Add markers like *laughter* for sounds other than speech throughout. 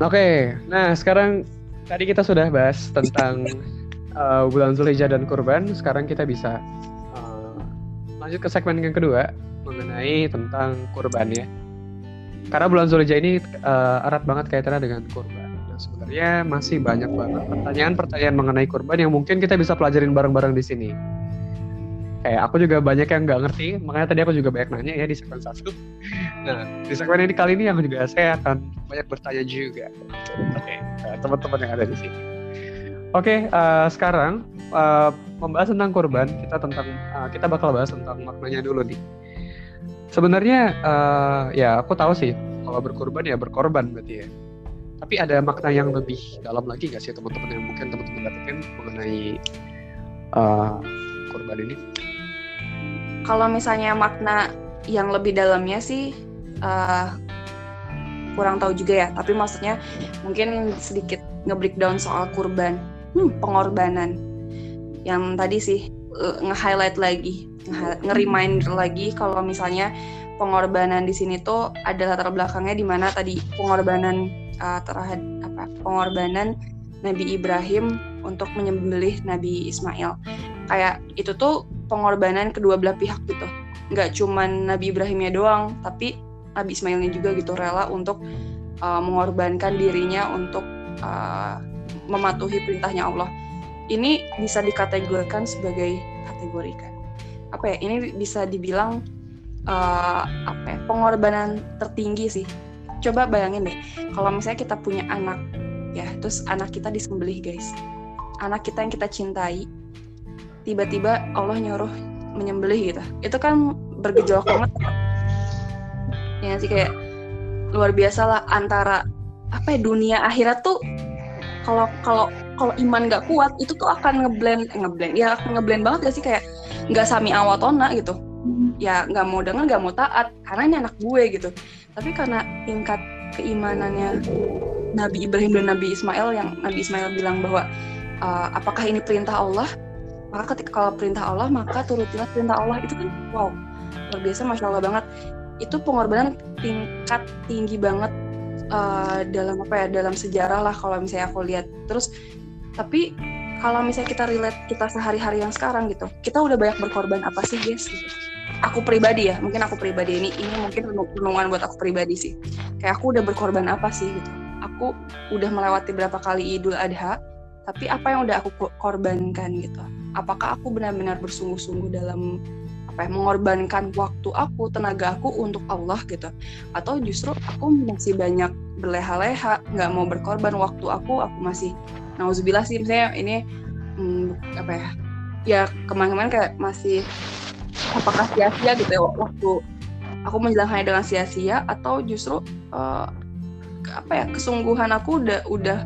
Oke, nah sekarang tadi kita sudah bahas tentang uh, bulan Zulhijjah dan kurban. Sekarang kita bisa uh, lanjut ke segmen yang kedua mengenai tentang kurban ya. Karena bulan Zulhijjah ini uh, erat banget kaitannya dengan kurban. Dan sebenarnya masih banyak banget pertanyaan-pertanyaan mengenai kurban yang mungkin kita bisa pelajarin bareng-bareng di sini kayak aku juga banyak yang nggak ngerti makanya tadi aku juga banyak nanya ya di segmen satu. Nah di segmen ini kali ini yang juga saya akan banyak bertanya juga. Oke okay, uh, teman-teman yang ada di sini. Oke okay, uh, sekarang uh, membahas tentang korban kita tentang uh, kita bakal bahas tentang maknanya dulu nih. Sebenarnya uh, ya aku tahu sih kalau berkorban ya berkorban berarti ya. Tapi ada makna yang lebih dalam lagi nggak sih teman-teman yang mungkin teman-teman dapetin mengenai uh, korban ini kalau misalnya makna yang lebih dalamnya sih uh, kurang tahu juga ya. Tapi maksudnya mungkin sedikit nge-breakdown soal kurban. Hmm, pengorbanan. Yang tadi sih uh, nge-highlight lagi nge-remind lagi kalau misalnya pengorbanan di sini tuh ada latar belakangnya di mana tadi pengorbanan uh, terhadap apa pengorbanan Nabi Ibrahim untuk menyembelih Nabi Ismail. Kayak itu tuh pengorbanan kedua belah pihak gitu. Nggak cuman Nabi Ibrahimnya doang tapi Nabi Ismailnya juga gitu rela untuk uh, mengorbankan dirinya untuk uh, mematuhi perintahnya Allah. Ini bisa dikategorikan sebagai kategorikan apa ya? Ini bisa dibilang uh, apa ya, pengorbanan tertinggi sih. Coba bayangin deh kalau misalnya kita punya anak ya terus anak kita disembelih guys. Anak kita yang kita cintai tiba-tiba Allah nyuruh menyembelih gitu. Itu kan bergejolak banget. Ya sih kayak luar biasa lah antara apa ya dunia akhirat tuh kalau kalau kalau iman nggak kuat itu tuh akan ngeblend eh, ngeblend ya ngeblend banget gak sih? Kayak nggak sami awatona gitu. Ya nggak mau dengar nggak mau taat karena ini anak gue gitu. Tapi karena tingkat keimanannya Nabi Ibrahim dan Nabi Ismail yang Nabi Ismail bilang bahwa uh, apakah ini perintah Allah maka ketika kalau perintah Allah maka turutilah perintah Allah. Itu kan wow luar biasa masya Allah banget. Itu pengorbanan tingkat tinggi banget uh, dalam apa ya dalam sejarah lah kalau misalnya aku lihat. Terus tapi kalau misalnya kita relate kita sehari-hari yang sekarang gitu kita udah banyak berkorban apa sih guys aku pribadi ya mungkin aku pribadi ini ini mungkin renungan buat aku pribadi sih. Kayak aku udah berkorban apa sih gitu. Aku udah melewati berapa kali Idul Adha tapi apa yang udah aku korbankan gitu apakah aku benar-benar bersungguh-sungguh dalam apa ya mengorbankan waktu aku tenaga aku untuk Allah gitu? Atau justru aku masih banyak berleha-leha nggak mau berkorban waktu aku aku masih nauzubillah sih misalnya ini hmm, apa ya ya kemarin-kemarin kayak masih apakah sia-sia gitu ya waktu aku menjalankannya dengan sia-sia atau justru uh, apa ya kesungguhan aku udah udah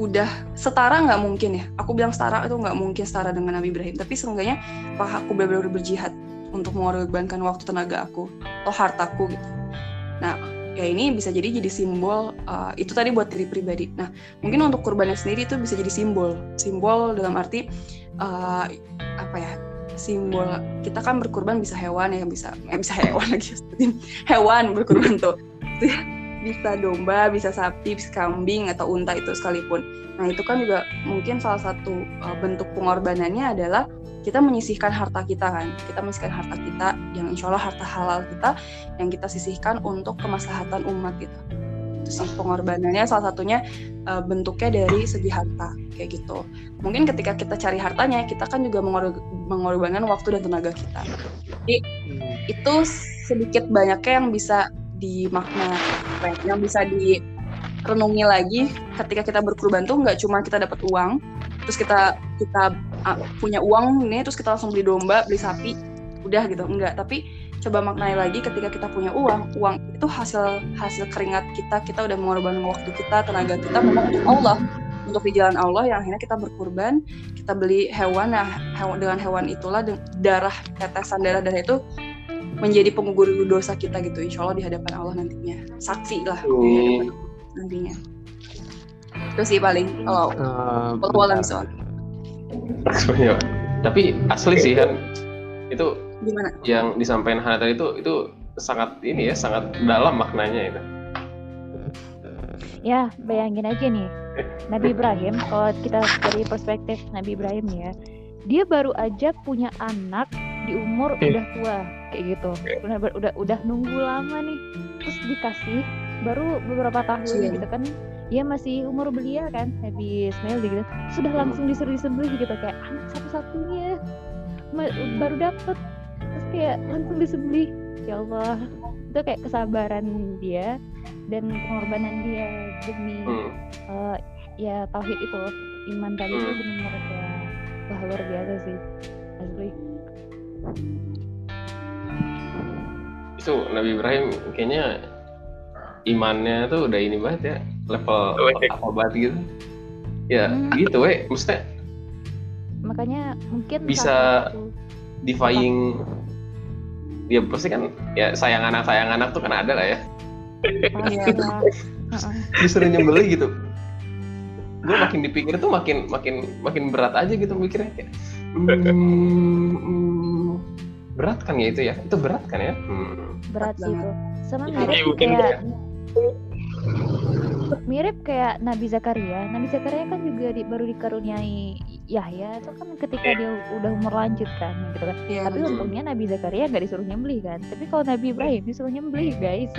udah setara nggak mungkin ya. Aku bilang setara itu nggak mungkin setara dengan Nabi Ibrahim. Tapi seenggaknya apa aku benar-benar berjihad untuk mengorbankan waktu tenaga aku atau hartaku gitu. Nah ya ini bisa jadi jadi simbol uh, itu tadi buat diri pribadi. Nah mungkin untuk kurbannya sendiri itu bisa jadi simbol. Simbol dalam arti uh, apa ya simbol kita kan berkurban bisa hewan ya bisa eh, bisa hewan lagi *laughs* hewan berkurban tuh bisa domba, bisa sapi, bisa kambing atau unta itu sekalipun. Nah itu kan juga mungkin salah satu uh, bentuk pengorbanannya adalah kita menyisihkan harta kita kan, kita menyisihkan harta kita yang insya Allah harta halal kita yang kita sisihkan untuk kemaslahatan umat gitu. Itu sih pengorbanannya salah satunya uh, bentuknya dari segi harta kayak gitu. Mungkin ketika kita cari hartanya kita kan juga mengorbankan waktu dan tenaga kita. Jadi hmm. itu sedikit banyaknya yang bisa di makna yang bisa direnungi lagi ketika kita berkurban tuh nggak cuma kita dapat uang terus kita kita uh, punya uang nih terus kita langsung beli domba beli sapi udah gitu enggak tapi coba maknai lagi ketika kita punya uang uang itu hasil hasil keringat kita kita udah mengorbankan waktu kita tenaga kita memang untuk Allah. Untuk di jalan Allah yang akhirnya kita berkurban kita beli hewan. Nah hewan dengan hewan itulah darah tetesan darah darah itu menjadi penggugur dosa kita gitu. Insya Allah di hadapan Allah nantinya. Saksi lah hmm. di hadapan nantinya. Itu sih paling kalau uh, soal. *laughs* Tapi asli sih kan itu gimana? yang disampaikan Hana tadi itu itu sangat ini ya sangat dalam maknanya itu. Ya bayangin aja nih. Nabi Ibrahim kalau kita dari perspektif Nabi Ibrahim ya dia baru aja punya anak di umur Iya. udah tua kayak gitu. Udah udah udah nunggu lama nih. Terus dikasih baru beberapa tahun Iya. gitu kan dia masih umur belia kan Nabi Ismail gitu. Sudah langsung disuruh disembelih gitu kayak anak satu-satunya. Ma- baru dapet. Terus kayak langsung disembelih ya Allah. Itu kayak kesabaran dia dan pengorbanan dia demi Hmm. eh, ya tauhid itu iman tadi itu Hmm. benar-benar kayak wah luar biasa sih. Asli Itu Nabi Ibrahim kayaknya imannya tuh udah ini banget ya level apa banget gitu. Ya Hmm. gitu weh, maksudnya makanya mungkin Bisa- defying ya pasti kan ya sayang anak sayang anak tuh kan ada lah ya Iya. pastilah. *laughs* Heeh. disuruh nyembelih gitu gue makin dipikir tuh makin makin makin berat aja gitu mikirnya kayak hmm, hmm, berat kan ya itu ya? Itu berat kan ya? Hmm. berat sih itu sama Iya, mirip kayak mirip kayak Nabi Zakaria. Nabi Zakaria kan juga di- baru dikaruniai Yahya itu kan ketika dia udah umur lanjut kan gitu kan. Iya, tapi betul. untungnya Nabi Zakaria nggak disuruh nyembelih kan. Tapi kalau Nabi Ibrahim disuruh nyembelih guys.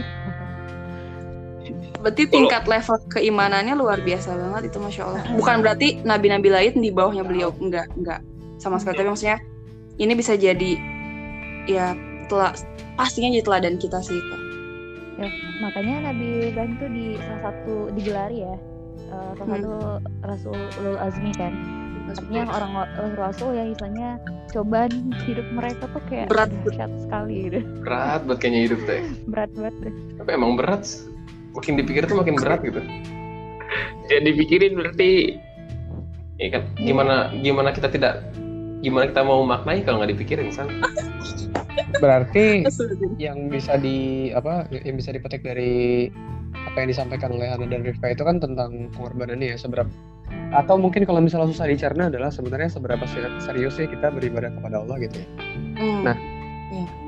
Berarti tingkat level keimanannya luar biasa banget itu masya Allah. Bukan berarti nabi-nabi lain di bawahnya beliau. Enggak enggak sama sekali. Tapi maksudnya ini bisa jadi ya telah pastinya jadi teladan kita sih itu. ya, makanya Nabi Ibrahim tuh di salah satu digelari ya eh, salah Hmm. satu Rasul Ulul Azmi kan artinya orang orang Rasul yang istilahnya cobaan hidup mereka tuh kayak Berat. dahsyat sekali gitu berat buat kayaknya hidup ya. *laughs* berat banget deh. tapi emang berat makin dipikir tuh makin berat gitu Jadi dipikirin berarti ya kan gimana gimana kita tidak gimana kita mau maknai kalau nggak dipikirin san *laughs* berarti yang bisa di apa yang bisa dipetik dari apa yang disampaikan oleh Hana dan Rifka itu kan tentang pengorbanannya ya seberapa atau mungkin kalau misalnya susah dicerna adalah sebenarnya seberapa se- serius sih kita beribadah kepada Allah gitu ya. Hmm. Nah,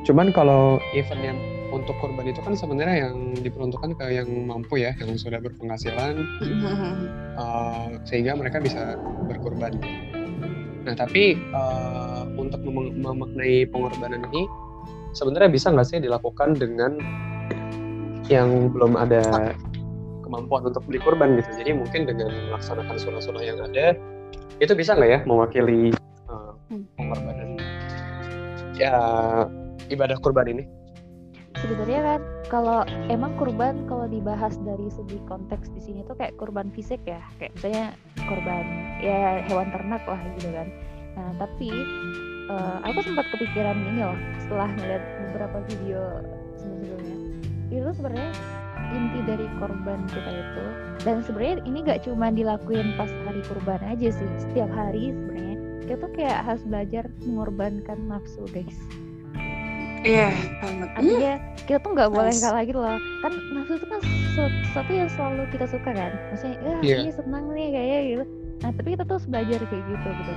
Cuman kalau event yang untuk kurban itu kan sebenarnya yang diperuntukkan ke yang mampu ya, yang sudah berpenghasilan uh, sehingga mereka bisa berkurban. Nah tapi uh, untuk mem- memaknai pengorbanan ini sebenarnya bisa nggak sih dilakukan dengan yang belum ada kemampuan untuk beli kurban gitu. Jadi mungkin dengan melaksanakan sunnah-sunnah yang ada itu bisa nggak ya mewakili uh, pengorbanan ya ibadah kurban ini? sebenarnya kan kalau emang kurban kalau dibahas dari segi konteks di sini tuh kayak kurban fisik ya kayak misalnya kurban ya hewan ternak lah gitu kan. Nah tapi eh, aku sempat kepikiran ini loh setelah melihat beberapa video sebelumnya. Itu sebenarnya inti dari korban kita itu dan sebenarnya ini nggak cuma dilakuin pas hari kurban aja sih. Setiap hari sebenarnya kita tuh kayak harus belajar mengorbankan nafsu guys Iya, banget. artinya kita tuh nggak boleh Nice. kalah gitu loh kan nafsu itu kan sesu- sesuatu yang selalu kita suka kan maksudnya ya Iya. ini senang nih kayak gitu nah tapi kita tuh belajar kayak gitu gitu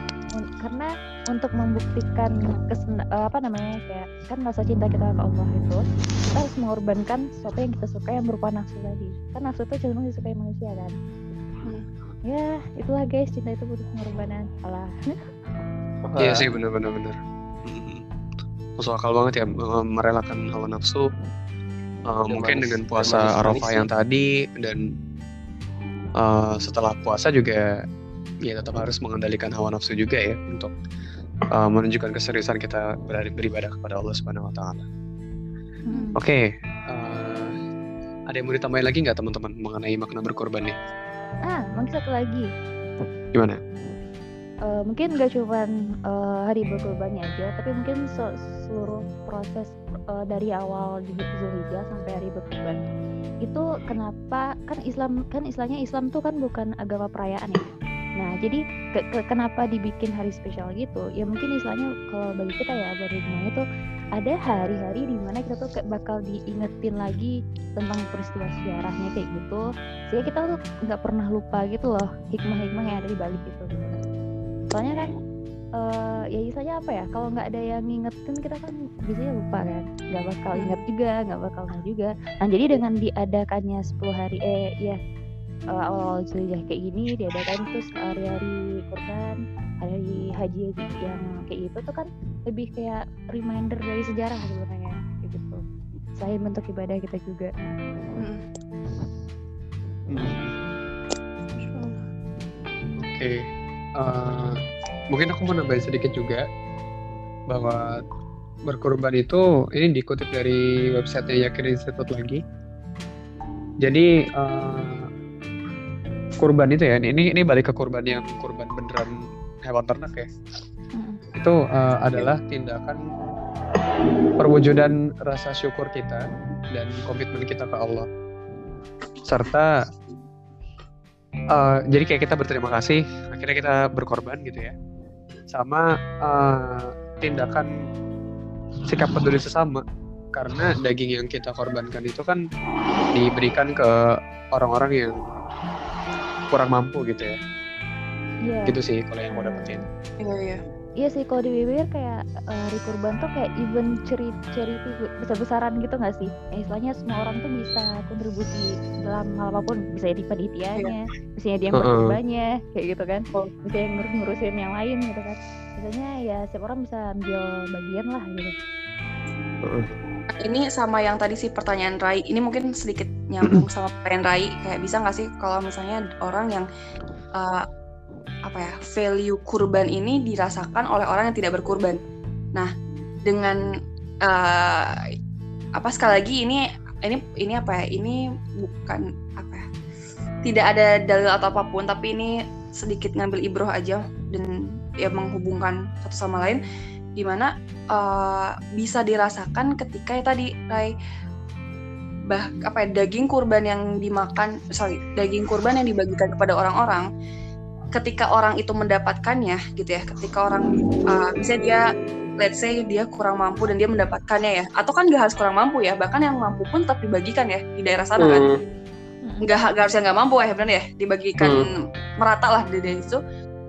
karena untuk membuktikan kesen eh, apa namanya kayak kan rasa cinta kita ke Allah itu kita harus mengorbankan sesuatu yang kita suka yang berupa nafsu tadi kan nafsu itu cenderung disukai manusia kan Hmm. ya itulah guys cinta itu butuh pengorbanan alah *laughs* Iya sih benar-benar benar. Masuk akal banget ya merelakan hawa nafsu. eh, Dan mungkin manis- dengan puasa Arafah yang tadi dan eh, setelah puasa juga ya tetap harus mengendalikan hawa nafsu juga ya untuk eh, menunjukkan keseriusan kita berada- beribadah kepada Allah Subhanahu Wa Taala. Hmm. Oke, eh, ada yang mau ditambahin lagi nggak teman-teman mengenai makna berkorban nih? ah mungkin satu lagi Gimana? Eh, mungkin gak cuman eh, hari berkurbannya aja, tapi mungkin se- seluruh proses eh, dari awal di Zulhijjah sampai hari berkurban itu kenapa kan Islam kan istilahnya Islam tuh kan bukan agama perayaan ya. Nah jadi ke- ke- kenapa dibikin hari spesial gitu? Ya mungkin istilahnya kalau bagi kita ya baru di mana itu ada hari-hari di mana kita tuh bakal diingetin lagi tentang peristiwa sejarahnya kayak gitu sehingga kita tuh nggak pernah lupa gitu loh hikmah-hikmah yang ada di balik itu. Soalnya kan eh ya istilahnya apa ya kalau nggak ada yang ngingetin kita kan biasanya lupa kan nggak bakal Hmm. inget juga nggak bakal inget juga. Nah jadi dengan diadakannya 10 hari eh ya uh, awal Zulhijjah kayak gini diadakan terus hari-hari kurban hari haji yang kayak gitu tuh kan lebih kayak reminder dari sejarah sebenarnya kayak gitu. Selain bentuk ibadah kita juga. Mm. Oke, eh, mungkin aku mau nambahin sedikit juga bahwa berkorban itu ini dikutip dari websitenya Yakin Institute lagi. Jadi eh, kurban itu ya, ini ini balik ke kurban yang kurban beneran hewan ternak ya. Mm. Itu eh, adalah tindakan perwujudan rasa syukur kita dan komitmen kita ke Allah serta eh, jadi kayak kita berterima kasih akhirnya kita berkorban gitu ya sama eh, tindakan sikap peduli sesama karena daging yang kita korbankan itu kan diberikan ke orang-orang yang kurang mampu gitu ya Iya. gitu sih kalau yang mau dapetin Iya iya. Iya sih kalau di BBR kayak eh, hari kurban tuh kayak event ceri charity besar-besaran gitu nggak sih? Ya, istilahnya semua orang tuh bisa kontribusi dalam hal apa pun, bisa jadi panitianya, bisa jadi yang Heeh. berkorbannya, kayak gitu kan. Oh. Bisa yang ngurus ngurusin yang lain gitu kan. Biasanya ya setiap orang bisa ambil bagian lah gitu. Ini sama yang tadi sih pertanyaan Rai. Ini mungkin sedikit nyambung sama pertanyaan Rai. Kayak bisa nggak sih kalau misalnya orang yang eh, apa ya value kurban ini dirasakan oleh orang yang tidak berkurban. Nah, dengan eh, apa sekali lagi ini ini ini apa ya? Ini bukan apa ya? Tidak ada dalil atau apa pun, tapi ini sedikit ngambil ibroh aja dan ya menghubungkan satu sama lain di mana eh, bisa dirasakan ketika ya tadi Rai bah apa ya daging kurban yang dimakan sorry daging kurban yang dibagikan kepada orang-orang ketika orang itu mendapatkannya gitu ya. Ketika orang uh, misalnya dia let's say dia kurang mampu dan dia mendapatkannya ya. Atau kan gak harus kurang mampu ya bahkan yang mampu pun tetap dibagikan ya di daerah sana kan. Hmm. nggak nggak harusnya nggak mampu ya benar ya dibagikan merata lah di dari itu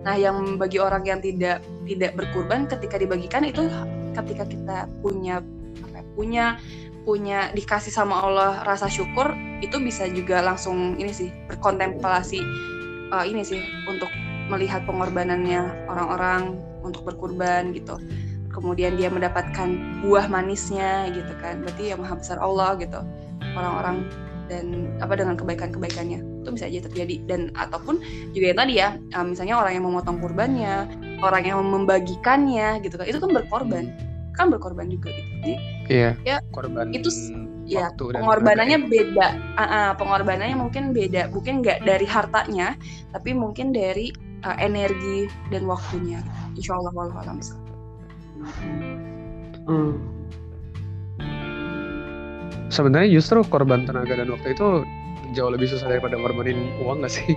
nah yang bagi orang yang tidak tidak berkurban ketika dibagikan itu ketika kita punya apa ya, punya punya dikasih sama Allah rasa syukur itu bisa juga langsung ini sih berkontemplasi eh, ini sih untuk melihat pengorbanannya orang-orang untuk berkurban gitu. Kemudian dia mendapatkan buah manisnya gitu kan berarti yang maha besar Allah gitu. Orang-orang dan apa dengan kebaikan-kebaikannya. Itu bisa aja terjadi. Dan ataupun juga yang tadi ya uh, misalnya orang yang memotong kurbannya orang yang membagikannya gitu kan itu kan berkorban kan berkorban juga gitu. Jadi iya. Ya, korban itu ya pengorbanannya beda. Ah, ah, pengorbanannya mungkin beda. Mungkin nggak dari hartanya tapi mungkin dari uh, energi dan waktunya. Insya Allah walau alam. Bisa Hmm. sebenarnya justru korban tenaga dan waktu itu jauh lebih susah daripada ngorbanin uang gak sih?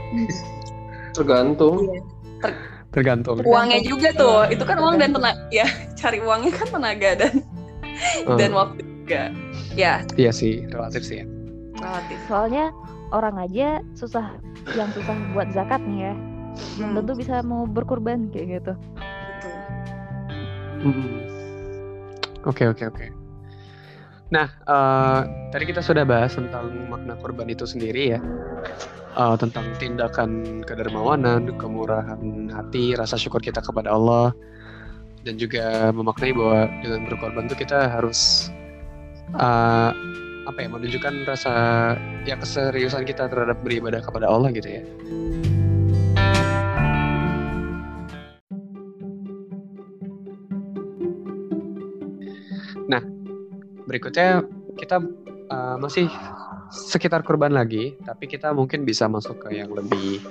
Tergantung. Iya. Tergantung. Uangnya juga tuh. Itu kan uang dan tenaga ya *laughs* cari uangnya kan tenaga dan Ah, dan waktu juga. Ya iya sih relatif sih ya. Relatif. Soalnya orang aja susah yang susah buat zakat nih ya. Hmm, tentu bisa mau berkurban kayak gitu. betul. Mm-mm. Oke oke oke. Nah eh, tadi kita sudah bahas tentang makna korban itu sendiri ya, Eh, tentang tindakan kedermawanan, kemurahan hati, rasa syukur kita kepada Allah, dan juga memaknai bahwa dengan berkorban itu kita harus eh, apa ya menunjukkan rasa ya keseriusan kita terhadap beribadah kepada Allah gitu ya. Berikutnya kita uh, masih sekitar kurban lagi, tapi kita mungkin bisa masuk ke yang lebih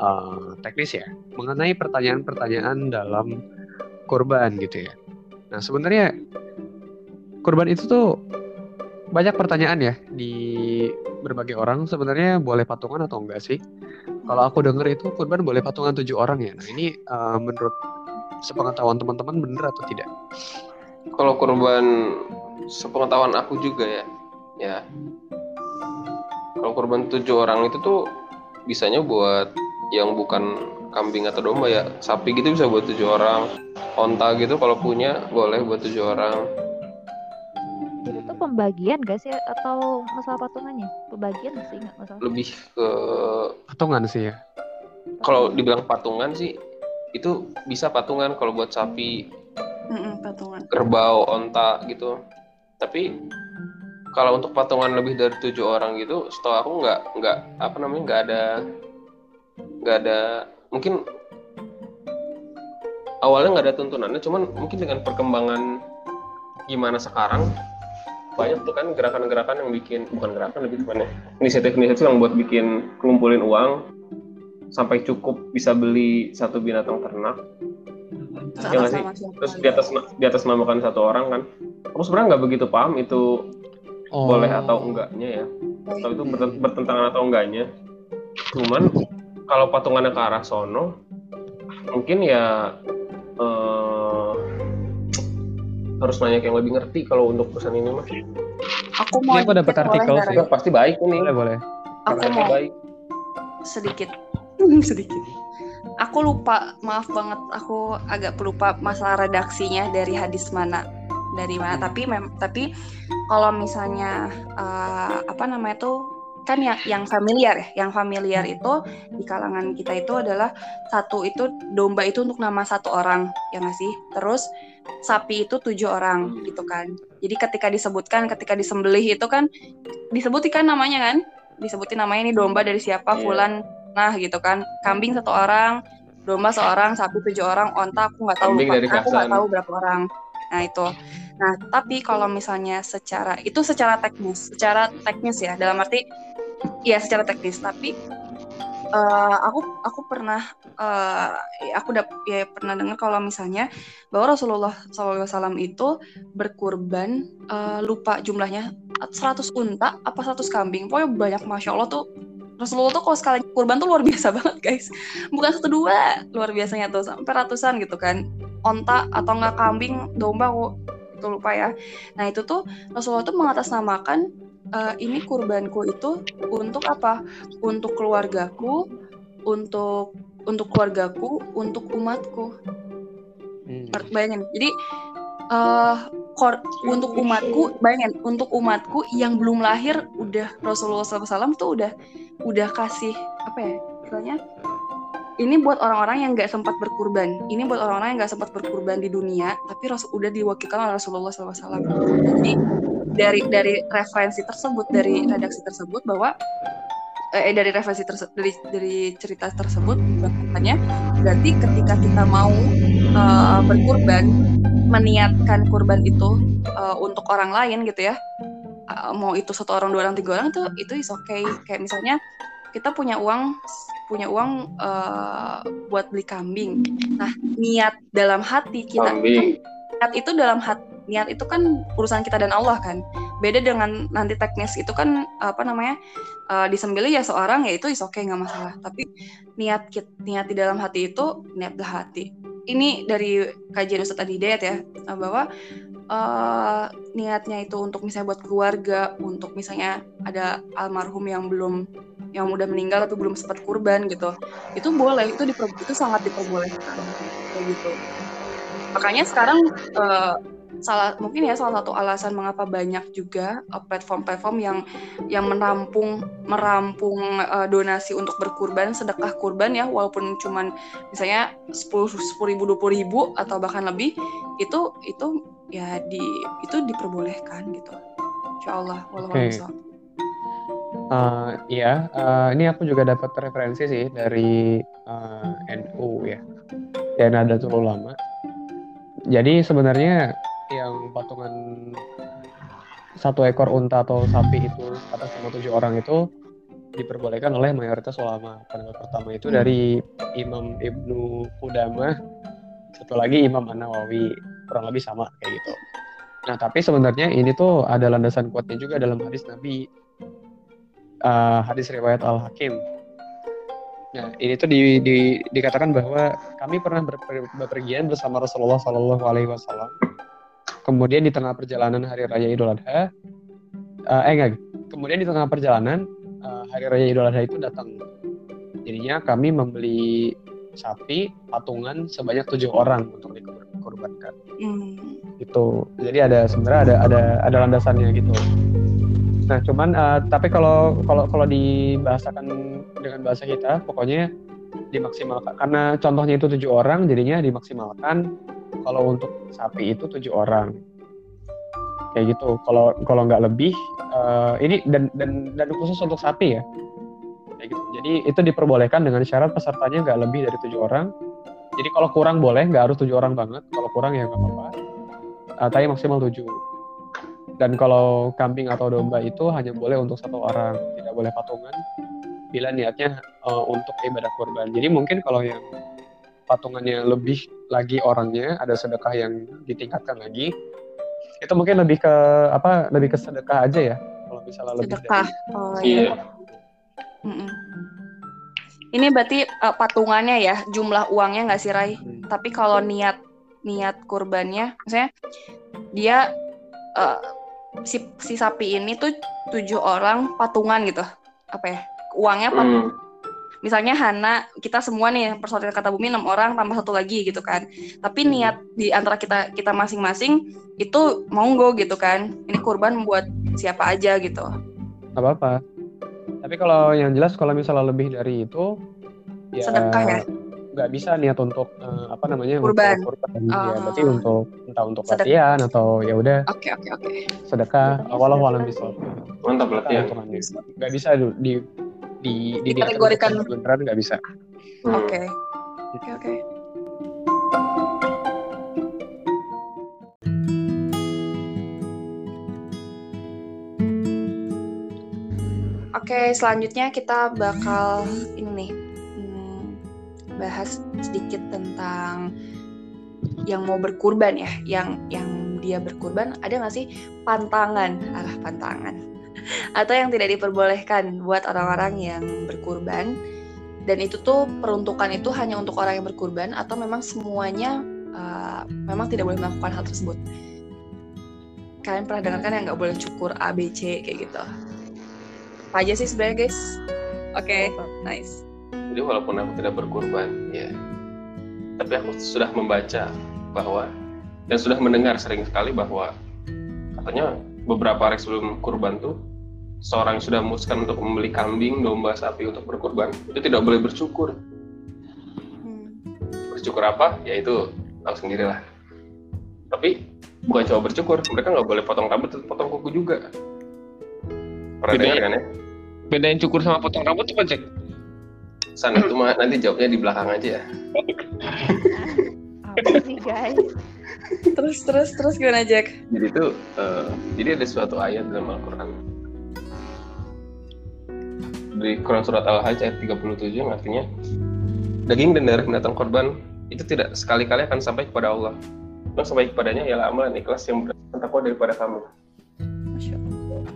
uh, teknis ya, mengenai pertanyaan-pertanyaan dalam kurban gitu ya. Nah sebenarnya kurban itu tuh banyak pertanyaan ya di berbagai orang sebenarnya boleh patungan atau enggak sih? Kalau aku denger itu kurban boleh patungan tujuh orang ya. Nah ini uh, menurut sepengetahuan teman-teman bener atau tidak? Kalau kurban sepengetahuan aku juga ya, ya. Kalau kurban tujuh orang itu tuh bisanya buat yang bukan kambing atau domba ya, sapi gitu bisa buat tujuh orang, onta gitu kalau punya boleh buat tujuh orang. Itu tuh pembagian gak sih atau masalah patungannya? Pembagian gak sih nggak masalah. lebih ke Patungan sih ya. kalau dibilang patungan sih itu bisa patungan kalau buat sapi Mm-mm, patungan. kerbau onta gitu tapi kalau untuk patungan lebih dari tujuh orang gitu setahu aku nggak nggak apa namanya nggak ada nggak ada mungkin awalnya nggak ada tuntunannya cuman mungkin dengan perkembangan gimana sekarang banyak tuh kan gerakan-gerakan yang bikin bukan gerakan lebih tepatnya inisiatif-inisiatif yang buat bikin ngumpulin uang sampai cukup bisa beli satu binatang ternak Terus Iya nggak atas sih? terus di atas di atas namakan satu orang kan aku sebenarnya nggak begitu paham itu Oh. boleh atau enggaknya ya. Atau itu berten- bertentangan atau enggaknya. Cuman kalau patungannya ke arah sono mungkin ya eh, harus nanya ke yang lebih ngerti kalau untuk perusahaan ini mah. Aku mau Ini aku dapat artikel sih. Pasti baik ini. Boleh boleh. Aku mau baik. sedikit. *laughs* Sedikit aku lupa maaf banget aku agak pelupa masalah redaksinya dari hadis mana dari mana. Tapi mem tapi kalau misalnya eh, apa namanya tuh kan yang yang familiar ya yang familiar itu di kalangan kita itu adalah satu itu domba itu untuk nama satu orang ya nggak sih? Terus sapi itu tujuh orang gitu kan. Jadi ketika disebutkan ketika disembelih itu kan disebutkan namanya kan? Disebutin namanya ini domba dari siapa Iya. fulan nah gitu kan. Kambing satu orang domba seorang sapi tujuh orang onta aku nggak tahu. Kambing lupa. dari aku nggak tahu berapa orang. Nah itu. Nah tapi kalau misalnya secara itu secara teknis secara teknis ya. Dalam arti ya secara teknis. Tapi eh, aku aku pernah eh, aku dap, ya pernah dengar kalau misalnya bahwa Rasulullah SAW itu berkurban eh, lupa jumlahnya 100 unta apa 100 kambing. Pokoknya banyak masya Allah tuh Rasulullah tuh kalau sekali kurban tuh luar biasa *laughs* banget guys. Bukan satu dua luar biasanya tuh sampai ratusan gitu kan. Onta atau enggak kambing domba kok itu lupa ya. Nah itu tuh Rasulullah tuh mengatasnamakan eh, ini kurbanku itu untuk apa? Untuk keluargaku untuk untuk keluargaku untuk umatku. Hmm. bayangin jadi eh kor- untuk umatku bayangin untuk umatku yang belum lahir udah Rasulullah SAW tuh udah udah kasih apa ya istilahnya? Ini buat orang-orang yang nggak sempat berkurban. Ini buat orang-orang yang nggak sempat berkurban di dunia tapi Rasul udah diwakilkan oleh Rasulullah SAW jadi dari dari referensi tersebut dari redaksi tersebut bahwa eh dari referensi tersebut dari dari cerita tersebut katanya berarti ketika kita mau eh, berkurban meniatkan kurban itu eh, untuk orang lain gitu ya. Eh, mau itu satu orang dua orang tiga orang itu itu is okay. Kayak misalnya kita punya uang punya uang eh, buat beli kambing. Nah niat dalam hati kita kambing. niat itu dalam hati niat itu kan urusan kita dan Allah kan. Beda dengan nanti teknis itu kan apa namanya eh, disembelih ya seorang ya itu is okay nggak masalah. Tapi niat niat di dalam hati itu niat di hati ini dari kajian Ustadz Adi Hidayat ya eh, bahwa eh, niatnya itu untuk misalnya buat keluarga untuk misalnya ada almarhum yang belum yang udah meninggal tapi belum sempat kurban gitu itu boleh itu diper, itu sangat diperbolehkan kayak gitu. Makanya sekarang eh, salah mungkin ya salah satu alasan mengapa banyak juga eh, platform-platform yang yang merampung merampung eh, donasi untuk berkurban sedekah kurban ya walaupun cuman misalnya sepuluh sepuluh ribu dua puluh ribu atau bahkan lebih itu itu ya di itu diperbolehkan gitu insya Allah walau Oke. Eh, iya, eh, ini aku juga dapat referensi sih dari eh, NU ya, dan Nahdlatul Ulama. Jadi sebenarnya yang patungan satu ekor unta atau sapi itu atas nama tujuh orang itu diperbolehkan oleh mayoritas ulama. Pendapat pertama itu dari Imam Ibnu Qudamah, satu lagi Imam An-Nawawi, kurang lebih sama kayak gitu. Nah, tapi sebenarnya ini tuh ada landasan kuatnya juga dalam hadis Nabi uh, hadis riwayat Al Hakim. Nah, ini tuh di, di- dikatakan bahwa kami pernah berper- bepergian bersama Rasulullah Shallallahu Alaihi Wasallam. Kemudian di tengah perjalanan hari raya Idul Adha, uh, eh enggak, kemudian di tengah perjalanan uh, hari raya Idul Adha itu datang. Jadinya kami membeli sapi patungan sebanyak tujuh orang untuk dikorbankan. Hmm. Gitu. Jadi ada sebenarnya ada ada ada landasannya gitu. Nah, cuman uh, tapi kalau kalau kalau dibahasakan dengan bahasa kita, pokoknya dimaksimalkan karena contohnya itu tujuh orang, jadinya dimaksimalkan. Kalau untuk sapi itu tujuh orang, kayak gitu. Kalau kalau nggak lebih, uh, ini dan dan dan khusus untuk sapi ya, kayak gitu. Jadi itu diperbolehkan dengan syarat pesertanya nggak lebih dari tujuh orang. Jadi kalau kurang boleh, nggak harus tujuh orang banget. Kalau kurang ya nggak apa-apa. Uh, tapi maksimal tujuh dan kalau kambing atau domba itu hanya boleh untuk satu orang, tidak boleh patungan. Bila niatnya uh, untuk ibadah kurban. Jadi mungkin kalau yang patungannya lebih lagi orangnya, ada sedekah yang ditingkatkan lagi, itu mungkin lebih ke apa? Lebih ke sedekah aja ya. Kalau misalnya lebih Sedekah. dari Oh Iya. iya. Ini berarti uh, patungannya ya, jumlah uangnya nggak sih Rai? Hmm. Tapi kalau niat niat kurbannya, misalnya dia uh, si si sapi ini tuh tujuh orang patungan gitu, apa ya? Uangnya patung. Hmm. Misalnya Hana, kita semua nih personil kata bumi enam orang tambah satu lagi gitu kan. Tapi Hmm. niat di antara kita kita masing-masing itu monggo gitu kan. Ini kurban buat siapa aja gitu. nggak apa-apa. Tapi kalau yang jelas kalau misalnya lebih dari itu, ya Sedekah ya? nggak bisa niat untuk eh, apa namanya Kurban. untuk kurban. Oh. Ya, berarti untuk entah untuk Sedekah. latihan atau ya udah Oke oke oke. sedekah Sedekahnya walau sedekah alam sih. bisawab. Mantap latihan. nggak bisa di di di Dikategorikan. untuk beneran nggak bisa Hmm. Oke. Oke oke. Oke, selanjutnya kita bakal ini nih hmm, bahas sedikit tentang yang mau berkurban ya, yang yang dia berkurban ada nggak sih pantangan, alah pantangan, atau yang tidak diperbolehkan buat orang-orang yang berkurban. Dan itu tuh peruntukan itu hanya untuk orang yang berkurban atau memang semuanya uh, memang tidak boleh melakukan hal tersebut? Kalian pernah dengar kan yang nggak boleh cukur A B C kayak gitu? Apa aja sih sebenarnya guys? Oke nice. Jadi walaupun aku tidak berkurban, ya, tapi aku sudah membaca bahwa dan sudah mendengar sering sekali bahwa katanya beberapa hari sebelum kurban tuh seorang yang sudah memutuskan untuk membeli kambing, domba, sapi untuk berkurban itu tidak boleh bercukur. Hmm. Bercukur apa? Ya itu tahu sendirilah. Tapi bukan cuma bercukur, mereka nggak boleh potong rambut, potong kuku juga. Pernah Bedanya- dengar kan ya? bedain cukur sama potong rambut tuh cek San itu mah nanti jawabnya di belakang aja ya. Apa sih guys? terus terus terus gimana Jack Jadi itu eh, jadi ada suatu ayat dalam Al-Qur'an. Di Quran surat Al-Hajj ayat 37 yang artinya daging dan darah binatang korban itu tidak sekali-kali akan sampai kepada Allah. Yang sampai kepadanya ialah amalan ikhlas yang berdasarkan takwa daripada kamu.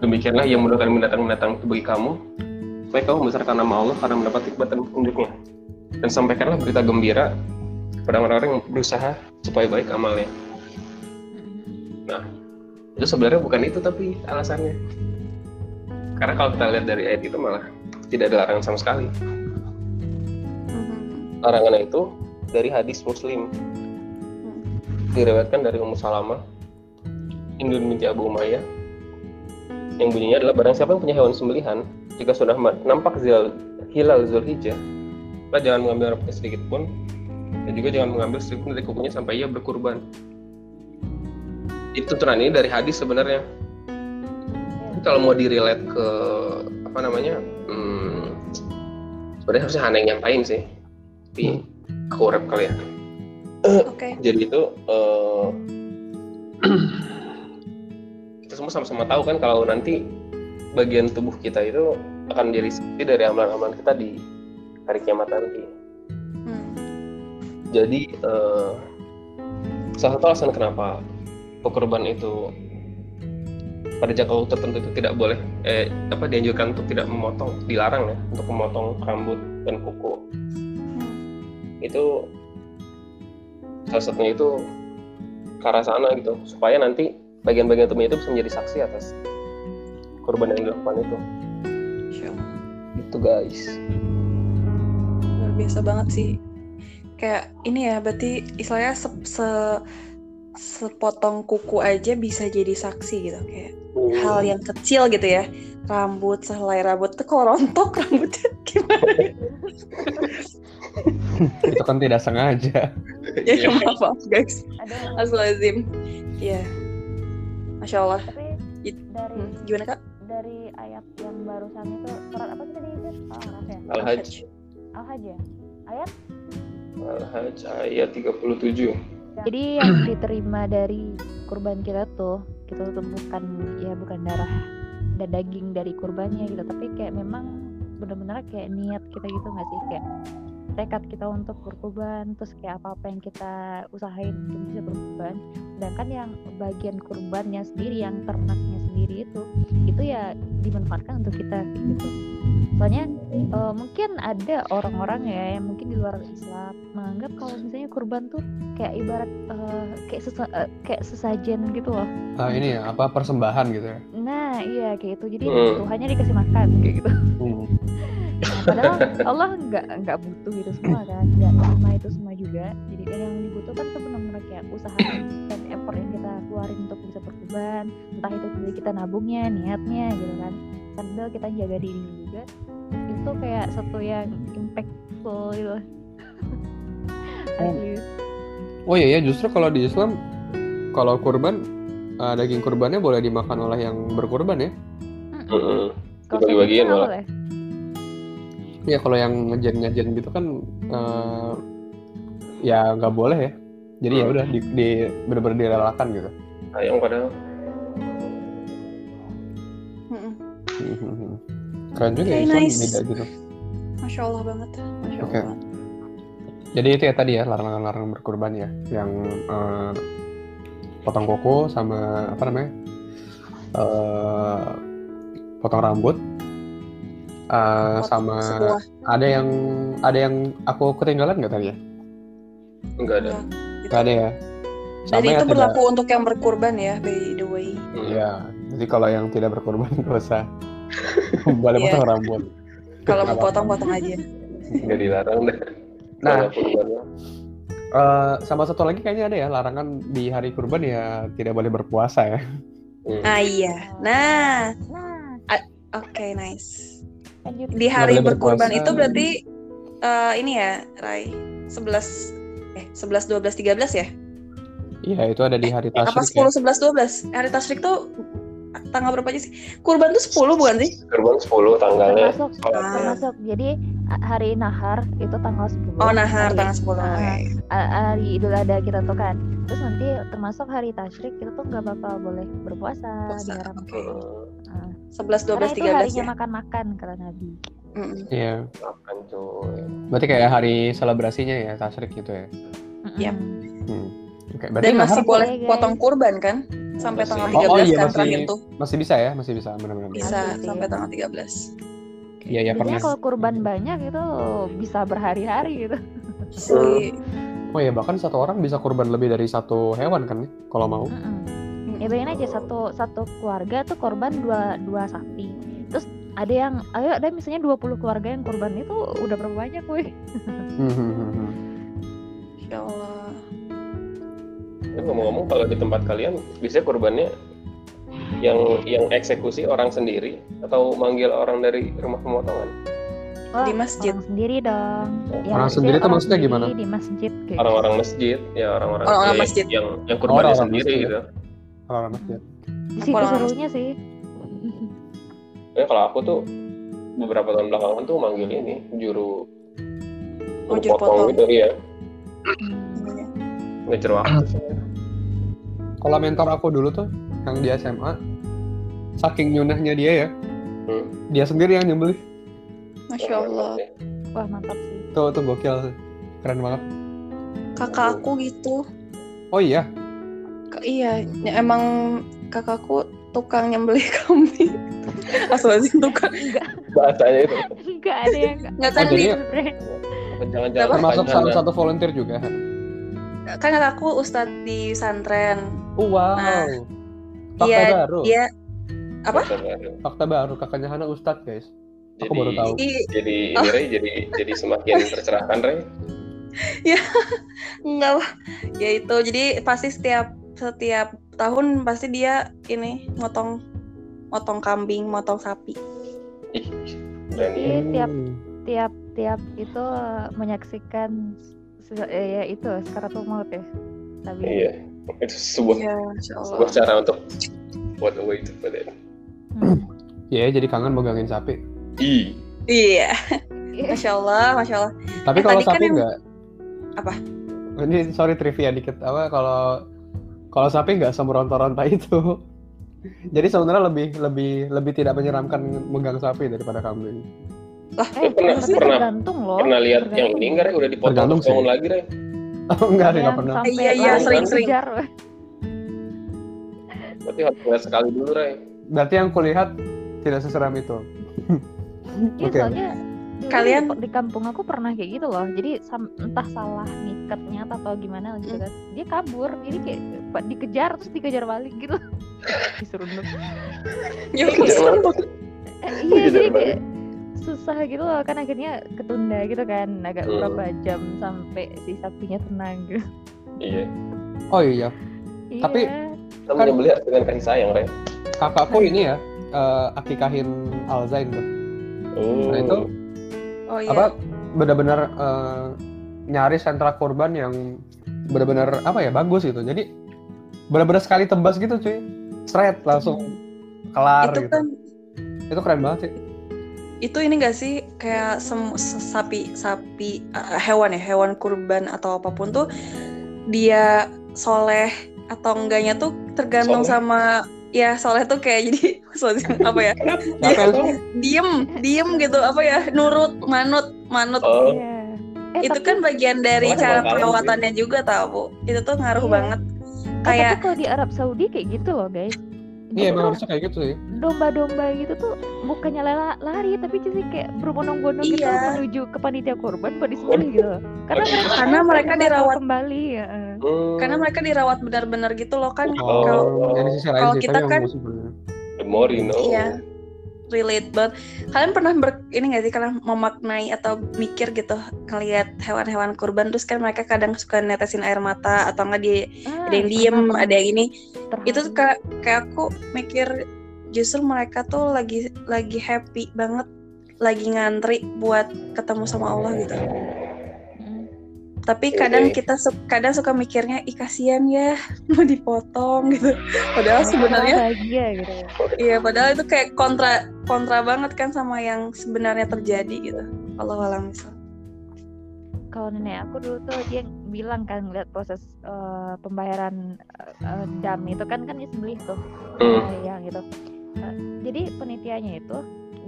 Demikianlah yang mendoakan binatang-binatang itu bagi kamu supaya kamu membesarkan nama Allah karena mendapat hikmat dan petunjuknya. Dan sampaikanlah berita gembira kepada orang-orang yang berusaha supaya baik amalnya. itu sebenarnya bukan itu tapi alasannya karena kalau kita lihat dari ayat itu malah tidak ada larangan sama sekali. Hmm. larangan itu dari hadis muslim. Diriwayatkan dari Ummu Salamah Indun binti Abu Umayyah yang bunyinya adalah barang siapa yang punya hewan sembelihan jika sudah nampak zil, hilal Zulhijjah maka jangan mengambil rambutnya sedikit pun dan juga jangan mengambil sedikit pun dari kukunya sampai ia berkurban. Itu tuntunan ini dari hadis sebenarnya. Kalau mau direlate ke apa namanya sebenarnya harusnya Hana yang nyampain sih. Tapi kurep kali ya. Oke. Jadi itu eh, kita semua sama-sama tahu kan kalau nanti bagian tubuh kita itu akan menjadi saksi dari amalan-amalan kita di hari kiamat nanti. Hmm. jadi eh, salah satu alasan kenapa pekurban itu pada jangka waktu tertentu itu tidak boleh eh apa dianjurkan untuk tidak memotong dilarang ya untuk memotong rambut dan kuku. Itu salah satunya itu ke arah sana gitu supaya nanti bagian-bagian tubuhnya itu bisa menjadi saksi atas korban yang dilakukan itu. Allah. itu guys. Luar biasa banget sih. Kayak ini ya berarti istilahnya se, se- sepotong kuku aja bisa jadi saksi gitu kayak Hmm. hal yang kecil gitu ya. Rambut sehelai rambut. Tuh kalau rontok rambutnya gimana? Itu kan tidak sengaja. Ya Iya. maaf maaf guys. Astagfirullahaladzim. Ya masya Allah. Dari Hmm, gimana kak? dari ayat yang barusan itu surat apa sih tadi itu ya. Al-Hajj. Al-Hajj ya? Ayat? Al-Hajj ayat 37. Jadi yang *clears throat* diterima dari kurban kita tuh kita tuh bukan ya bukan darah dan daging dari kurbannya gitu. Tapi kayak memang benar-benar kayak niat kita gitu nggak sih? Kayak tekad kita untuk berkurban terus kayak apa apa yang kita usahain untuk bisa berkurban sedangkan yang bagian kurbannya sendiri yang ternaknya sendiri itu itu ya dimanfaatkan untuk kita gitu. Soalnya eh, mungkin ada orang-orang ya yang mungkin di luar Islam menganggap kalau misalnya kurban tuh kayak ibarat eh, kayak sesa- eh, kayak sesajen gitu loh. Ah, ini ya apa persembahan gitu ya? Nah iya kayak itu jadi Hmm. Tuhannya dikasih makan kayak gitu. Hmm. *laughs* Padahal Allah nggak nggak butuh itu semua kan nggak terima itu semua juga jadi kan yang dibutuhkan tuh benar-benar kayak usaha dan effort yang kita keluarin untuk bisa berkurban entah itu dari kita nabungnya niatnya gitu kan sambil kita jaga diri juga itu kayak satu yang impactful gitu *laughs* Asli. oh iya ya justru kalau di Islam kalau kurban ah, daging kurbannya boleh dimakan oleh yang berkurban ya. Kalau Dibagi-bagiin sama malah. boleh. Iya kalau yang ngejen-ngejen gitu kan eh, ya nggak boleh ya. Jadi ya Hmm. udah di, di bener-bener direlakan gitu. Sayang padahal. Mm-mm. Keren juga ya Oke, Islam nice. beda gitu. masya Allah banget masya Oke. Allah Jadi itu ya tadi ya larangan-larangan berkurban ya, yang eh, potong kuku sama apa namanya, eh, potong rambut, eh, Potong sama sebuah ada yang ada yang aku ketinggalan nggak tadi ya? Enggak ada. gitu. Nggak ada ya. Jadi Sama ya itu tidak- berlaku untuk yang berkurban ya, by the way. Hmm. Iya, jadi kalau yang tidak berkorban *laughs* nggak usah *laughs* boleh Iya. potong rambut. Kalau mau Nggak potong, potong aja. Enggak dilarang deh. Nah, eh, sama satu lagi kayaknya ada ya larangan di hari kurban ya tidak boleh berpuasa ya. Hmm. Ah iya. Nah, nah oke nice. Lanjut Di hari boleh berkurban berpuasa. itu berarti eh, ini ya, Rai. 11 eh 11 12 13 ya? Iya, itu ada di hari Eh, apa tasyrik ya. 10 11 12? Hari tasyrik tuh tanggal berapa aja sih? Kurban tuh 10 bukan sih? Kurban 10 tanggalnya. termasuk Ah. termasuk jadi hari nahar itu tanggal 10 Oh, nahar hari, tanggal 10. Ah, Oke. a- hari idul adha kita tuh kan terus nanti termasuk hari tasyrik kita tuh nggak bakal boleh berpuasa Puasa, diharamkan oke. Ah. 11 karena 12 itu 13 harinya ya. makan-makan kata nabi. Iya. Makan cuy. Berarti kayak hari selebrasinya ya tasyrik gitu ya. Yap. Mm-mm. Hmm. Oke, berarti Dan masih nahar boleh guys. potong kurban kan? Sampai Masih. tanggal Oh, 13 oh iya, kan masih- terakhir tuh. masih bisa ya, masih bisa benar-benar. Bisa Masih sih. sampai tanggal 13. Iya, ya pernah. kalau kurban banyak itu bisa berhari-hari gitu Asli. Oh ya, bahkan satu orang bisa kurban lebih dari satu hewan kan ya, kalau mau. Mm-mm. Ya bayangin aja satu satu keluarga tuh korban dua dua sapi terus ada yang ayo ada misalnya 20 keluarga yang kurban itu udah berapa banyak woi hmm. Insya Allah. Ngomong-ngomong kalau di tempat kalian biasanya kurbannya yang yang eksekusi orang sendiri atau manggil orang dari rumah pemotongan? Wah, Di masjid. orang sendiri dong Ya, Orang sendiri orang maksudnya gimana? di masjid kayak Orang-orang masjid, ya orang-orang Orang-orang ya, masjid. yang yang Orang-orang sendiri masjid. gitu. Orang masjid. di situ serunya sih *laughs* Ya kalau aku tuh beberapa tahun belakangan tuh manggil ini juru Oh, juru juru potong. gitu ya, Hmm. ngejar waktu. Kalau mentor aku dulu tuh yang di SMA, saking nyunahnya dia ya, Hmm. dia sendiri yang nyembelih. Masya Allah. wah mantap sih Tuh, tuh gokil. Keren banget. Kakak aku gitu. Oh iya, iya, ya emang kakakku tukang nyembelih *laughs* kambing. Asal tukang. Bahasanya itu. nggak ada yang nggak Nggak Oh, kan jadi- nih, sebenarnya Jangan-jangan termasuk salah satu volunteer juga. kan kakakku ustadz di pesantren. Oh, wow. Nah, Fakta Iya, baru. dia apa? Fakta baru. Kakaknya Hana Ustadz, guys. Aku Jadi, baru tahu. Jadi ini Ray, jadi jadi semakin *laughs* tercerahkan Ray. *laughs* Enggak lah. Ya itu, jadi pasti setiap setiap tahun pasti dia ini motong motong kambing, motong sapi. Berani. Iya, tiap Hmm. tiap tiap itu menyaksikan eh, ya itu sekaratul maut ya. Tapi Iya, itu sebuah Allah. sebuah cara untuk what a way to put it. Hmm. Ya, jadi kangen megangin sapi. Iya, Iya. Masya Allah, Masya Allah. Tapi Eh, kalau kan sapi yang- enggak. Apa? Ini sorry trivia dikit. Apa kalau kalau sapi nggak semeronta-ronta itu. *laughs* Jadi sebenarnya lebih lebih lebih tidak menyeramkan megang sapi daripada kambing. Eh, pernah- tapi pernah- tergantung loh. pernah lihat yang tergantung. ini enggak Rey? Udah dipotong Tergantung terus bangun sih. lagi Rey? *laughs* Oh, enggak, Ada nggak yang pernah. Iya, iya, sering-sering. Berarti harus lihat sekali dulu Rey. Berarti yang kulihat tidak seseram itu. Iya, *laughs* Oke. soalnya Kalian- di, kampung aku pernah kayak gitu loh. Jadi sam- entah salah ngikatnya atau gimana gitu Hmm. kan. Dia kabur. Jadi kayak dikejar terus dikejar balik gitu. *laughs* Diserunduk. Ya, Kejar mana tuh? Eh, iya, Dikejar jadi kayak susah gitu loh kan akhirnya ketunda gitu kan agak Hmm. berapa jam sampai si sapinya tenang gitu. Iya. Oh iya, Tapi- Iya. Kita Kan- menyembelih dengan kasih sayang Rey. kakakku ini ya eh, akikahin Alzain tuh. Oh. Nah, itu Oh iya. apa benar-benar eh, nyari sentra korban yang benar-benar apa ya bagus gitu. Jadi benar-benar sekali tebas gitu cuy. Straight langsung kelar itu gitu. kan Itu keren banget sih. itu ini gak sih kayak sem- se- sapi sapi eh, hewan ya hewan kurban atau apa pun tuh dia soleh atau enggaknya tuh tergantung Soleh? sama ya soleh tuh kayak jadi *laughs* maksudnya apa ya tuh? diem diem gitu apa ya nurut manut manut Oh. Iya. Eh, itu tapi- kan bagian dari Oh, cara perawatannya juga tau bu itu tuh ngaruh Iya. banget eh, kayak tapi kalau di Arab Saudi kayak gitu loh guys. Iya emang Justru harusnya kayak gitu sih. domba-domba gitu tuh bukannya lala- lari tapi jadi kayak berbondong-bondong gitu Iya. menuju ke panitia korban buat disembelih gitu. Karena mereka Karena mereka dirawat. kembali ya. Hmm. karena mereka dirawat benar-benar gitu loh kan Oh. kalau Oh, kalau kita kan- emang you know. Iya. Relate banget. Kalian pernah ber, ini gak sih kalian memaknai atau mikir gitu ngelihat hewan-hewan kurban terus kan mereka kadang suka netesin air mata atau enggak dia Ah, ada yang diem, ada yang ini. Itu tuh kayak kayak aku mikir justru mereka tuh lagi lagi happy banget lagi ngantri buat ketemu sama Allah gitu. Mm. Tapi kadang Oke. kita su- kadang suka mikirnya ih kasihan ya *laughs* mau dipotong gitu. Padahal sebenarnya bahagia gitu ya. Iya, padahal itu kayak kontra kontra banget kan sama yang sebenarnya terjadi gitu. Kalau alam misal. Kalau nenek aku dulu tuh dia bilang kan ngeliat proses eh, pembayaran eh, dam itu kan kan disembelih tuh Hmm. yang gitu. Eh, jadi penitianya itu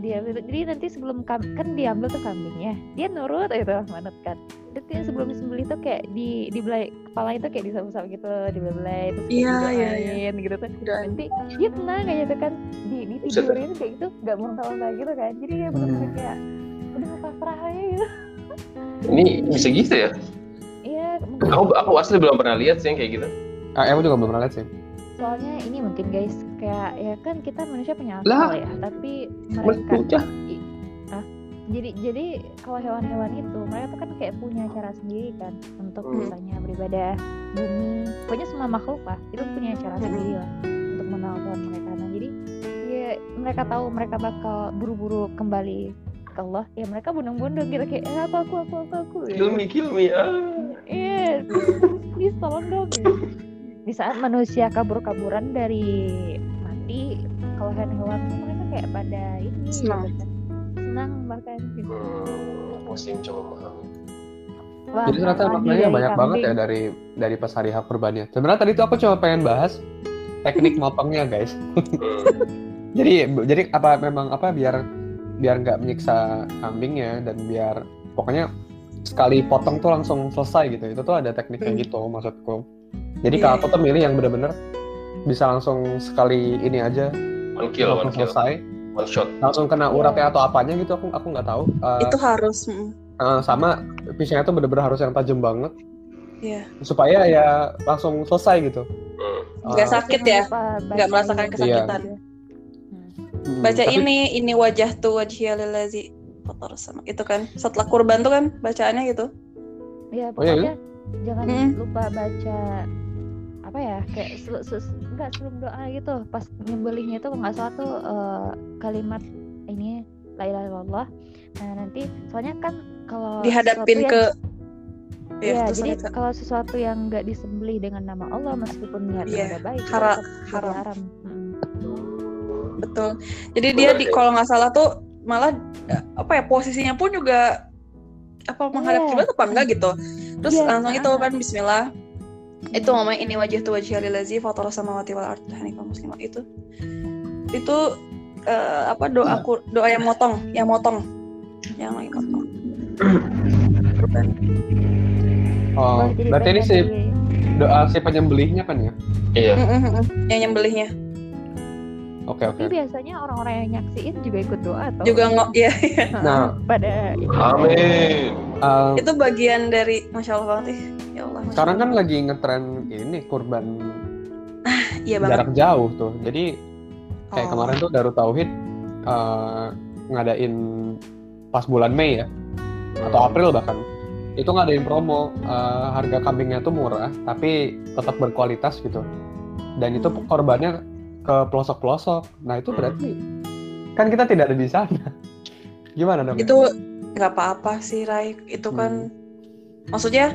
dia jadi nanti sebelum kam- kan diambil tuh kambingnya. Dia nurut gitu manut kan. Jadi sebelum disembelih tuh kayak di di belai kepala itu kayak disapu-sapu gitu dibelai terus kayak Iya, iya, didoain gitu tuh. Udah nanti dia tenang kayak gitu kan. Di di tidurin kayak gitu nggak muntah-muntah gitu kan. Jadi dia benar-benar Hmm. kayak udah pasrah aja gitu. Ini bisa gitu ya? iya Aku aku asli belum pernah lihat sih yang kayak gitu. Ah, aku juga belum pernah lihat sih. Soalnya ini mungkin guys kayak ya kan kita manusia punya Lah. akal ya tapi mereka ah, jadi jadi kalau hewan-hewan itu mereka tuh kan kayak punya cara sendiri kan untuk Hmm. misalnya beribadah bumi pokoknya semua makhluk lah itu punya cara Hmm. sendiri lah untuk mengenal Tuhan mereka nah jadi ya mereka tahu mereka bakal buru-buru kembali ke Allah ya mereka bundung-bundung gitu kayak eh, apa aku aku aku aku. Kill me, kill me. Ah. Iya, *laughs* please tolong dong. gitu. Di saat manusia kabur-kaburan dari mati, kalau hewan-hewan tuh mereka kayak pada ini Senang. gitu kan. Senang bahkan gitu. Hmm, pusing coba memahami. Wah, Jadi ternyata maknanya banyak banget ya kambing. dari dari pas hari hak kurbannya. Sebenarnya tadi tuh aku cuma pengen bahas teknik *laughs* motongnya guys. Hmm. *laughs* Jadi jadi apa memang apa biar biar nggak menyiksa kambingnya dan biar pokoknya sekali potong tuh langsung selesai gitu. Itu tuh ada tekniknya Hmm. gitu maksudku. Jadi Iya, kalau aku tuh milih yang bener-bener bisa langsung sekali ini aja One kill, one kill, selesai one shot. langsung kena Iya. uratnya atau apanya gitu aku aku nggak tahu Eh, itu harus eh, sama pisaunya tuh bener-bener harus yang tajam banget Iya. supaya ya langsung selesai gitu Hmm. nggak Eh, sakit ya. Nggak merasakan kesakitan. Hmm. hmm, Baca tapi- ini ini wajah tuh wajhiyal lillazi fatar sama itu kan setelah kurban tuh kan bacaannya gitu. Ya Oh, iya, pokoknya jangan Mm. lupa baca apa ya kayak sel- sel- enggak sebelum doa gitu pas nyembelihnya itu nggak salah tuh eh, kalimat ini la ilaha illallah nah nanti soalnya kan kalau Dihadapin ke yang- ya, terus jadi kalau sesuatu yang nggak disembelih dengan nama Allah meskipun niatnya udah baik, hara- haram. haram. Mm. betul. Jadi dia di kalau nggak salah tuh malah eh, apa ya posisinya pun juga apa menghadap Iya. kiblat apa enggak gitu. Terus Iya, langsung itu kan Bismillah. Itu ngomong ini wajah tu wajah lillazi fatara samawati wal ardi hanifah muslimah itu. Itu eh, apa doa kur- doa yang motong, yang motong. Yang lagi motong. Oh, berarti ini bagian si doa si penyembelihnya kan ya? Iya. Yang nyembelihnya Oke oke. Tapi biasanya orang-orang yang nyaksiin juga ikut doa atau juga nggak ya Nah, pada Amin. eh, itu bagian dari masya Allah banget ya Allah sekarang kan lagi ngetren ini kurban *laughs* iya banget. jarak jauh tuh. Jadi kayak Oh. kemarin tuh Darut Tauhid eh, ngadain pas bulan Mei ya atau April bahkan. Itu ngadain promo eh, harga kambingnya tuh murah tapi tetap berkualitas gitu. Dan itu Hmm. korbannya ke pelosok-pelosok. Nah itu Hmm. berarti kan kita tidak ada di sana. Gimana dong? Itu nggak apa-apa sih Rai. Itu kan maksudnya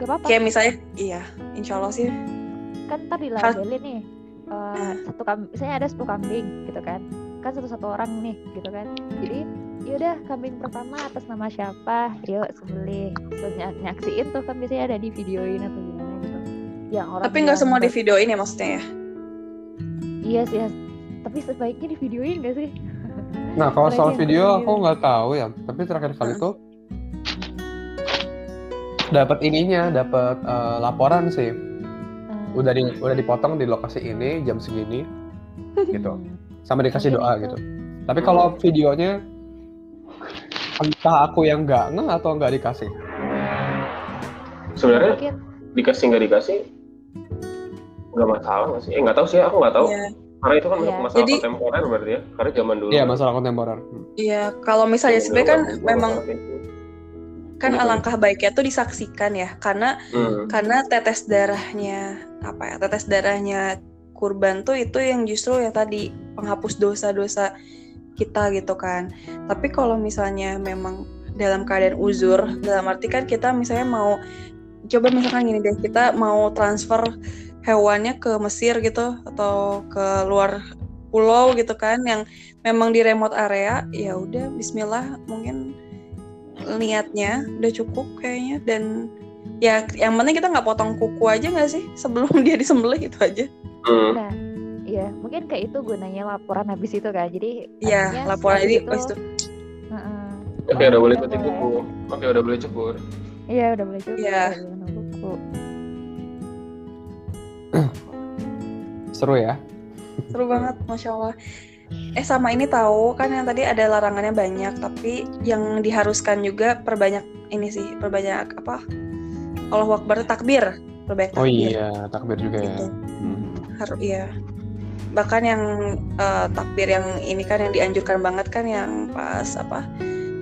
nggak apa-apa. Kayak misalnya iya insya Allah sih. Kan ntar dilabelin nih eh, satu kambing misalnya ada 10 kambing gitu kan. Kan satu-satu orang nih gitu kan. Jadi yaudah kambing pertama atas nama siapa? Yuk sembelih. Terus ny- nyaksiin tuh kan biasanya ada di videoin atau gimana gitu. Yang orang tapi nggak semua di videoin ya maksudnya ya? Iya sih ya. tapi sebaiknya di videoin gak sih? Nah, kalau soal video aku nggak tahu ya, tapi terakhir kali itu dapat ininya, dapat eh, laporan sih. Eh, Udah di udah dipotong di lokasi ini jam segini gitu. hmm. Sama dikasih Mungkin doa itu. gitu. Tapi kalau videonya entah aku yang nggak nge atau nggak dikasih. Sebenarnya mungkin dikasih nggak dikasih nggak masalah nggak sih? Eh nggak tahu sih, aku nggak tahu. Iya. Karena itu kan Iya. masalah Jadi- kontemporer berarti ya. Karena zaman dulu. Iya, kan masalah kontemporer. Hmm. iya kalau misalnya zaman sebenarnya kan memang. Kan Iya. alangkah baiknya tuh disaksikan ya karena Hmm. karena tetes darahnya apa ya tetes darahnya kurban tuh itu yang justru ya tadi penghapus dosa-dosa kita gitu kan tapi kalau misalnya memang dalam keadaan uzur dalam arti kan kita misalnya mau coba misalkan gini deh kita mau transfer hewannya ke Mesir gitu atau ke luar pulau gitu kan yang memang di remote area ya udah Bismillah mungkin niatnya udah cukup kayaknya dan ya yang penting kita nggak potong kuku aja nggak sih sebelum *laughs* dia disembelih itu aja Hmm. nah iya mungkin kayak itu gunanya laporan habis itu kan jadi Iya artinya laporan jadi itu- itu Heeh. Oke udah boleh Udah ikutin boleh. buku. Oke udah boleh cukur. Iya udah boleh juga. Iya. udah boleh minum buku. Seru ya. seru banget masya Allah eh sama ini tahu kan yang tadi ada larangannya banyak tapi yang diharuskan juga perbanyak ini sih perbanyak apa Allah Akbar takbir perbanyak Oh takbir iya, takbir juga ya. Gitu. Hmm. harus iya bahkan yang eh, takbir yang ini kan yang dianjurkan banget kan yang pas apa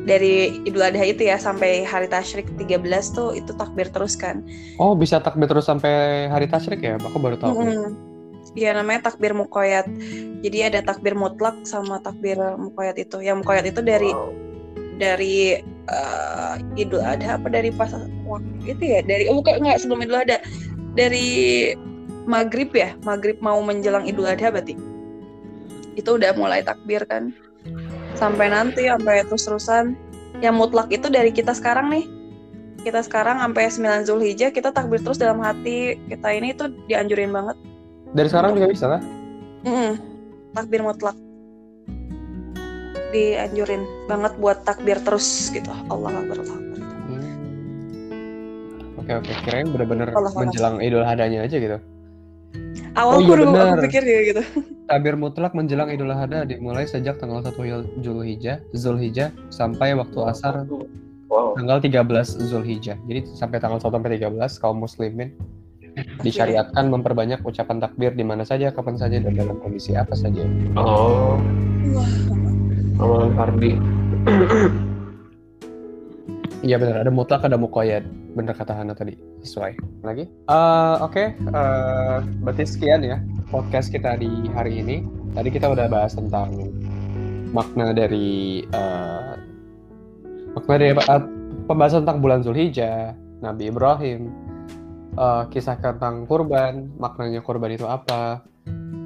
dari Idul Adha itu ya sampai hari tasyrik 13 tuh itu takbir terus kan Oh, bisa takbir terus sampai hari tasyrik ya? Aku baru tahu. Mm-mm. Iya namanya takbir mukoyat. Jadi ada takbir mutlak sama takbir mukoyat itu. Yang mukoyat itu dari Wow. dari eh, Idul Adha apa dari pas waktu itu ya? Dari oh bukan enggak sebelum Idul Adha. Dari maghrib ya, maghrib mau menjelang Idul Adha berarti. Itu udah mulai takbir kan. Sampai nanti sampai terus-terusan. Yang mutlak itu dari kita sekarang nih. Kita sekarang sampai 9 Zulhijjah kita takbir terus dalam hati kita ini tuh dianjurin banget. Dari sekarang juga bisa kan? Mm-mm. Takbir mutlak. Dianjurin banget buat takbir terus gitu. Allah Akbar, Allah Akbar. Hmm. Oke oke, kirain bener-bener menjelang Idul Adhanya aja gitu. Awal Oh, iya aku dulu aku pikir juga gitu. *laughs* Takbir mutlak menjelang Idul Adha dimulai sejak tanggal 1 Zulhijjah, Zulhijjah sampai waktu asar Wow. tanggal 13 Zulhijjah. Jadi sampai tanggal 1 sampai 13 kaum muslimin disyariatkan memperbanyak ucapan takbir di mana saja, kapan saja dan dalam kondisi apa saja. Oh, Wah, amalan Fardi. *clears throat* Iya benar, ada mutlak ada muqayyad. bener kata Hana tadi. Sesuai. Lagi? Eh, oke. Eh, berarti sekian ya podcast kita di hari ini. Tadi kita udah bahas tentang makna dari eh, makna dari apa? Eh, pembahasan tentang bulan Zulhijjah Nabi Ibrahim eh, kisah tentang kurban maknanya kurban itu apa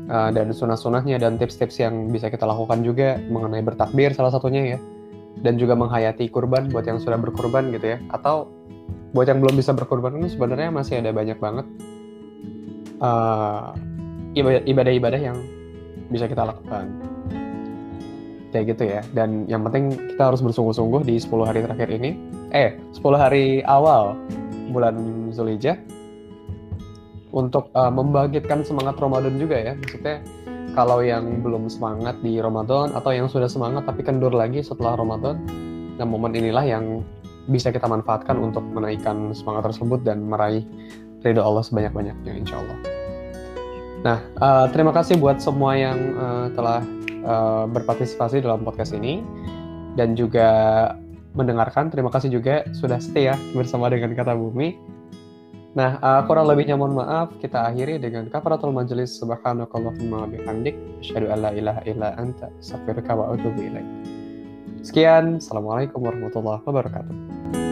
eh, dan sunah-sunahnya dan tips-tips yang bisa kita lakukan juga mengenai bertakbir salah satunya ya. Dan juga menghayati kurban buat yang sudah berkurban gitu ya. Atau buat yang belum bisa berkurban itu sebenarnya masih ada banyak banget ibadah- ibadah-ibadah yang bisa kita lakukan. Kayak gitu ya. Dan yang penting kita harus bersungguh-sungguh di 10 hari terakhir ini. Eh 10 hari awal bulan Zulhijjah untuk eh, membangkitkan semangat Ramadan juga ya. Maksudnya kalau yang belum semangat di Ramadan atau yang sudah semangat tapi kendur lagi setelah Ramadan nah momen inilah yang bisa kita manfaatkan untuk menaikkan semangat tersebut dan meraih ridho Allah sebanyak-banyaknya insya Allah. Nah eh, terima kasih buat semua yang eh, telah eh, berpartisipasi dalam podcast ini. Dan juga mendengarkan terima kasih juga sudah stay ya bersama dengan kata bumi Nah, eh, kurang lebihnya mohon maaf. Kita akhiri dengan kafaratul majelis subhanakallahumma bihamdik asyhadu an la ilaha illa anta astaghfiruka wa atubu ilaik. Sekian, Assalamualaikum warahmatullahi wabarakatuh.